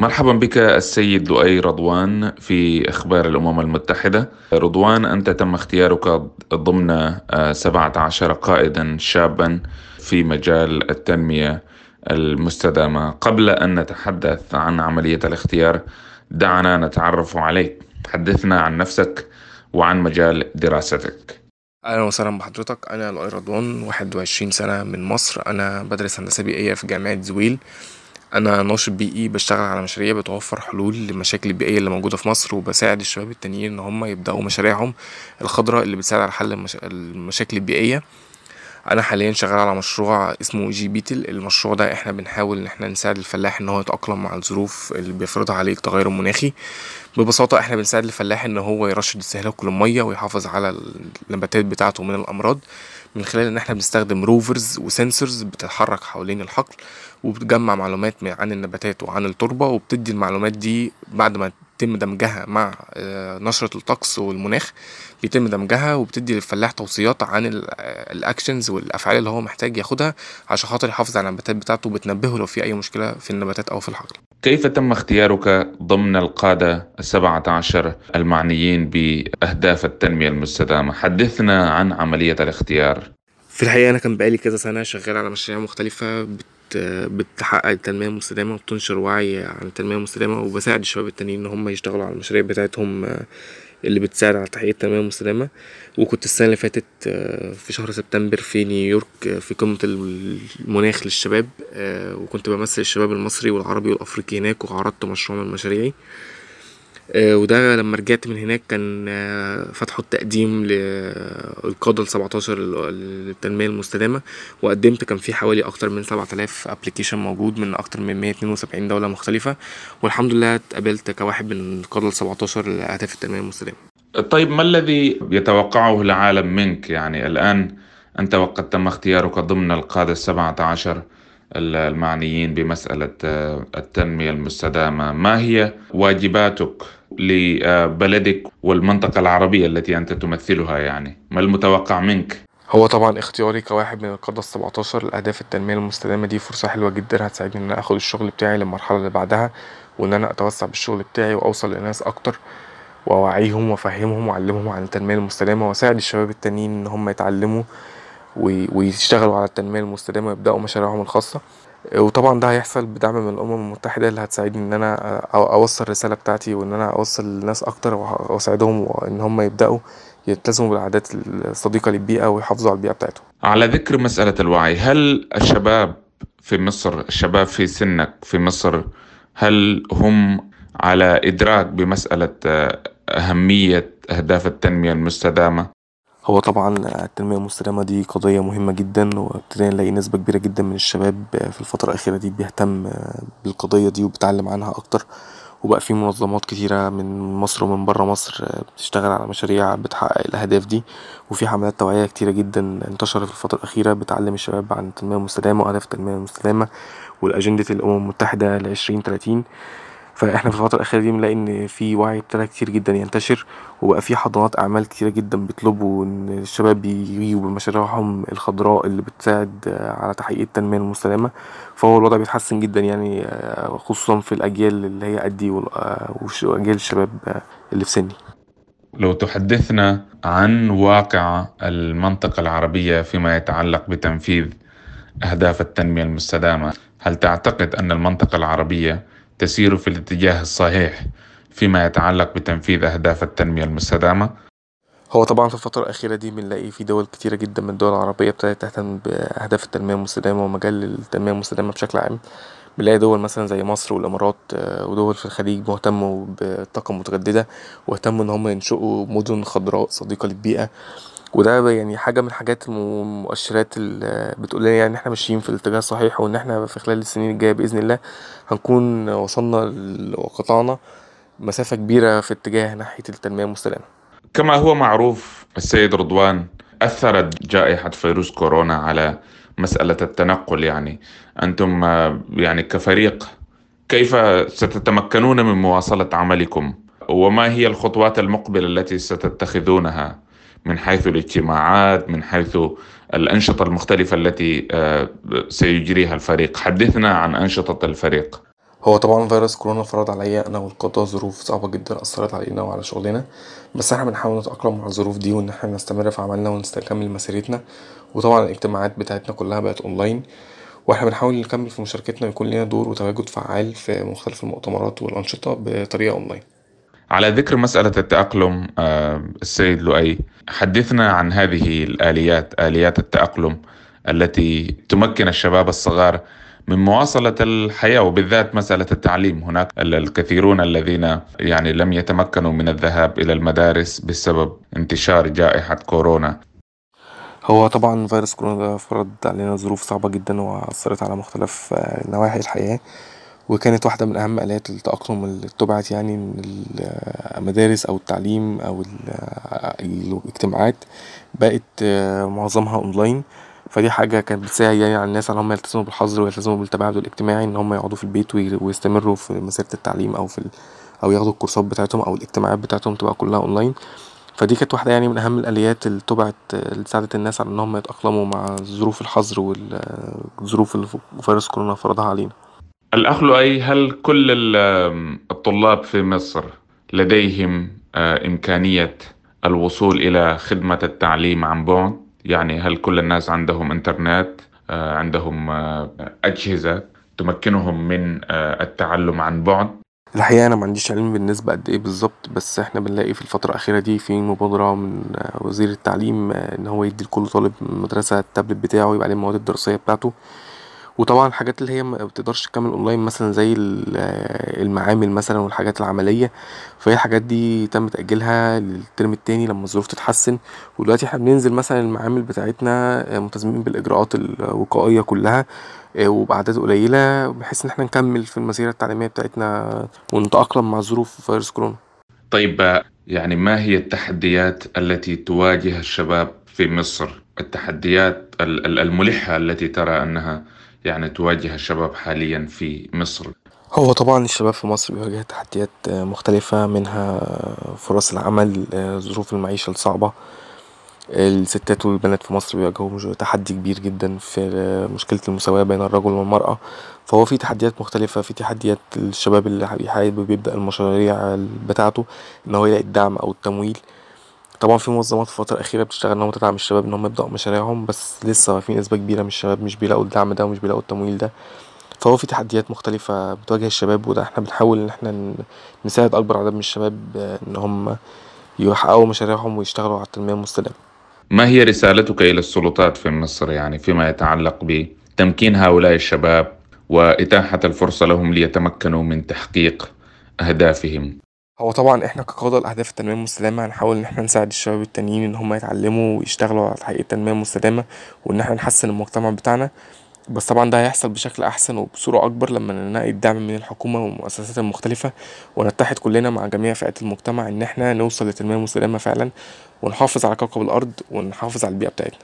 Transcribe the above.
مرحبا بك السيد لؤي رضوان في أخبار الأمم المتحدة. رضوان أنت تم اختيارك ضمن 17 قائدا شابا في مجال التنمية المستدامة. قبل أن نتحدث عن عملية الاختيار دعنا نتعرف عليك. حدثنا عن نفسك وعن مجال دراستك. أهلا وسهلا بحضرتك أنا لؤي رضوان 21 سنة من مصر أنا بدرس هندسة بيئية في جامعة زويل أنا ناشط بيئي بشتغل على مشاريع بتوفر حلول للمشاكل البيئية اللي موجودة في مصر وبساعد الشباب التانيين إن هم يبدأوا مشاريعهم الخضراء اللي بتساعد على حل المش... المشاكل البيئية. أنا حاليا شغال على مشروع اسمه G-Beetle. المشروع ده إحنا بنحاول إن إحنا نساعد الفلاح إن هو يتأقلم مع الظروف اللي بيفرضها عليه التغير المناخي. ببساطة إحنا بنساعد الفلاح إن هو يرشد استهلاكه للميه ويحافظ على النباتات بتاعته من الأمراض. من خلال إن إحنا بنستخدم rovers و sensors بتتحرك حوالين الحقل وبتجمع معلومات عن النباتات وعن التربة وبتدي المعلومات دي بعد ما يتم دمجها مع نشرة الطقس والمناخ بيتم دمجها وبتدي للفلاح توصيات عن الاكشنز والأفعال اللي هو محتاج ياخدها عشان خاطر يحافظ على النباتات بتاعته وبتنبهه لو في أي مشكلة في النباتات أو في الحقل. كيف تم اختيارك ضمن القادة السبعة عشر المعنيين بأهداف التنمية المستدامة؟ حدثنا عن عملية الاختيار. في الحقيقة أنا كان بقالي كذا سنة شغال على مشاريع مختلفة بت بتحقق التنمية المستدامة وبتنشر وعي عن التنمية المستدامة وبساعد الشباب التانيين إن هم يشتغلوا على المشاريع بتاعتهم اللي بتساعد على تحقيق التنمية المستدامة وكنت السنة اللي فاتت في شهر سبتمبر في نيويورك في قمة المناخ للشباب وكنت بمثل الشباب المصري والعربي والأفريقي هناك وعرضت مشروع من مشاريعي وده لما رجعت من هناك كان فتحوا التقديم للقادة السبعتاشر للتنمية المستدامة وقدمت كان في حوالي أكتر من سبعة آلاف ابلكيشن موجود من أكتر من مية اتنين وسبعين دولة مختلفة والحمد لله اتقبلت كواحد من القادة السبعتاشر لأهداف التنمية المستدامة. طيب ما الذي يتوقعه العالم منك؟ يعني الآن أنت وقد تم اختيارك ضمن القادة السبعة عشر المعنيين بمسألة التنمية المستدامة. ما هي واجباتك لبلدك والمنطقة العربية التي أنت تمثلها يعني؟ ما المتوقع منك؟ هو طبعا اختياري كواحد من القادة السبعتاشر لأهداف التنمية المستدامة دي فرصة حلوة جدا. هتساعدني إن أنا آخد الشغل بتاعي للمرحلة اللي بعدها وإن أنا أتوسع بالشغل بتاعي وأوصل لناس أكتر وأوعيهم وأفهمهم وأعلمهم عن التنمية المستدامة وأساعد الشباب التانيين إن هم يتعلموا ويشتغلوا على التنمية المستدامة ويبدأوا مشاريعهم الخاصة. وطبعا ده هيحصل بدعم من الأمم المتحدة اللي هتساعدني إن أنا أوصل الرسالة بتاعتي وإن أنا أوصل للناس أكتر وأساعدهم إن هم يبدأوا يلتزموا بالعادات الصديقة للبيئة ويحافظوا على البيئة بتاعتهم. على ذكر مسألة الوعي هل الشباب في مصر الشباب في سنك في مصر هل هم على إدراك بمسألة أهمية أهداف التنمية المستدامة؟ هو طبعا التنمية المستدامة دي قضية مهمة جدا وابتدينا نلاقي نسبة كبيرة جدا من الشباب في الفترة الأخيرة دي بيهتم بالقضية دي وبيتعلم عنها أكتر. وبقى في منظمات كتيرة من مصر ومن برا مصر بتشتغل على مشاريع بتحقق الأهداف دي. وفي حملات توعية كتيرة جدا انتشرت في الفترة الأخيرة بتعلم الشباب عن التنمية المستدامة وأهداف التنمية المستدامة والأجندة الأمم المتحدة لعشرين تلاتين. فاحنا في الفترة الأخيرة دي بنلاقي إن في وعي ابتدى كتير جدا ينتشر وبقى في حضانات أعمال كتيرة جدا بيطلبوا إن الشباب يجوا بمشاريعهم الخضراء اللي بتساعد على تحقيق التنمية المستدامة. فهو الوضع بيتحسن جدا يعني خصوصا في الأجيال اللي هي قدي وأجيال الشباب اللي في سني. لو تحدثنا عن واقع المنطقة العربية فيما يتعلق بتنفيذ أهداف التنمية المستدامة هل تعتقد أن المنطقة العربية تسير في الاتجاه الصحيح فيما يتعلق بتنفيذ أهداف التنمية المستدامة؟ هو طبعا في الفترة الأخيرة دي بنلاقي في دول كتيرة جدا من الدول العربية ابتدت تهتم بأهداف التنمية المستدامة ومجال التنمية المستدامة بشكل عام بنلاقي دول مثلا زي مصر والإمارات ودول في الخليج مهتموا بالطاقة المتجددة واهتموا إن هم ينشئوا مدن خضراء صديقة للبيئة وده يعني حاجة من الحاجات المؤشرات اللي بتقول لنا يعني إحنا ماشيين في الاتجاه الصحيح وإن إحنا في خلال السنين الجاية بإذن الله هنكون وصلنا وقطعنا مسافة كبيرة في اتجاه ناحية التنمية المستدامة. كما هو معروف السيد رضوان أثرت جائحة فيروس كورونا على مسألة التنقل يعني. أنتم يعني كفريق كيف ستتمكنون من مواصلة عملكم؟ وما هي الخطوات المقبلة التي ستتخذونها؟ من حيث الاجتماعات من حيث الأنشطة المختلفة التي سيجريها الفريق. حدثنا عن أنشطة الفريق. هو طبعا فيروس كورونا فرض عليا أنا والقطة ظروف صعبة جدا أثرت علينا وعلى شغلنا بس إحنا بنحاول نتأقلم مع الظروف دي وإن إحنا نستمر في عملنا ونكمل مسيرتنا. وطبعا الاجتماعات بتاعتنا كلها بقت أونلاين وإحنا بنحاول نكمل في مشاركتنا ويكون لينا دور وتواجد فعال في مختلف المؤتمرات والأنشطة بطريقة أونلاين. على ذكر مسألة التأقلم آه، السيد لؤي حدثنا عن هذه الآليات آليات التأقلم التي تمكن الشباب الصغار من مواصلة الحياة وبالذات مسألة التعليم. هناك الكثيرون الذين يعني لم يتمكنوا من الذهاب إلى المدارس بسبب انتشار جائحة كورونا. هو طبعا فيروس كورونا ده فرض علينا ظروف صعبة جدا وأثرت على مختلف نواحي الحياة. وكانت واحدة من أهم آلات التأقلم اللي اتبعت يعني من المدارس أو التعليم أو الاجتماعات بقت معظمها أونلاين فدي حاجة كانت بتساعد يعني على الناس على إن هما يلتزموا بالحظر ويلتزموا بالتباعد الاجتماعي إن هما يقعدوا في البيت ويستمروا في مسيرة التعليم أو في أو ياخدوا الكورسات بتاعتهم أو الاجتماعات بتاعتهم تبقى كلها أونلاين فدي كانت واحدة يعني من أهم الآليات اللي اتبعت اللي ساعدت الناس على إن هما يتأقلموا مع ظروف الحظر والظروف اللي فيروس كورونا فرضها علينا. الأخ لؤي هل كل ال- الطلاب في مصر لديهم آه، إمكانية الوصول إلى خدمة التعليم عن بعد؟ يعني هل كل الناس عندهم إنترنت؟ آه، عندهم آه، أجهزة تمكنهم من التعلم عن بعد؟ الحقيقة أنا معنديش علم بالنسبة قد إيه بالظبط بس إحنا بنلاقي في الفترة الأخيرة دي في مبادرة من وزير التعليم إن هو يدي لكل طالب مدرسة التابلت بتاعه يبقى عليه المواد الدراسية بتاعته وطبعا الحاجات اللي هي مبتقدرش تكمل أونلاين مثلا زي المعامل مثلا والحاجات العملية فهي الحاجات دي تم تأجيلها للترم التاني لما الظروف تتحسن ودلوقتي إحنا بننزل مثلا المعامل بتاعتنا ملتزمين بالإجراءات الوقائية كلها وبأعداد قليلة بحيث إن إحنا نكمل في المسيرة التعليمية بتاعتنا ونتأقلم مع ظروف فيروس كورونا. طيب يعني ما هي التحديات التي تواجه الشباب في مصر؟ التحديات ال- ال- الملحة التي ترى أنها يعني تواجه الشباب حاليا في مصر؟ هو طبعا الشباب في مصر بيواجه تحديات مختلفة منها فرص العمل ظروف المعيشة الصعبة. الستات والبنات في مصر بيواجهوا تحدي كبير جدا في مشكلة المساواة بين الرجل والمرأة. فهو في تحديات مختلفة في تحديات الشباب اللي حابب يبدأ المشاريع بتاعته إن هو يلاقي الدعم أو التمويل. طبعا في منظمات في الفترة الأخيرة بتشتغل إن هو تدعم الشباب إن هم يبدأوا مشاريعهم بس لسه في نسبة كبيرة من الشباب مش بيلاقوا الدعم ده ومش بيلاقوا التمويل ده فهو في تحديات مختلفة بتواجه الشباب وده إحنا بنحاول إن إحنا نساعد أكبر عدد من الشباب إن هم يحققوا مشاريعهم ويشتغلوا على التنمية المستدامة. ما هي رسالتك إلى السلطات في مصر يعني فيما يتعلق بتمكين هؤلاء الشباب وإتاحة الفرصة لهم ليتمكنوا من تحقيق أهدافهم؟ هو طبعا إحنا كقادة لأهداف التنمية المستدامة هنحاول إن إحنا نساعد الشباب التانيين إن هما يتعلموا ويشتغلوا على تحقيق التنمية المستدامة وإن إحنا نحسن المجتمع بتاعنا بس طبعا ده هيحصل بشكل أحسن وبصورة أكبر لما نلاقي الدعم من الحكومة والمؤسسات المختلفة ونتحد كلنا مع جميع فئات المجتمع إن إحنا نوصل للتنمية المستدامة فعلا ونحافظ على كوكب الأرض ونحافظ على البيئة بتاعتنا.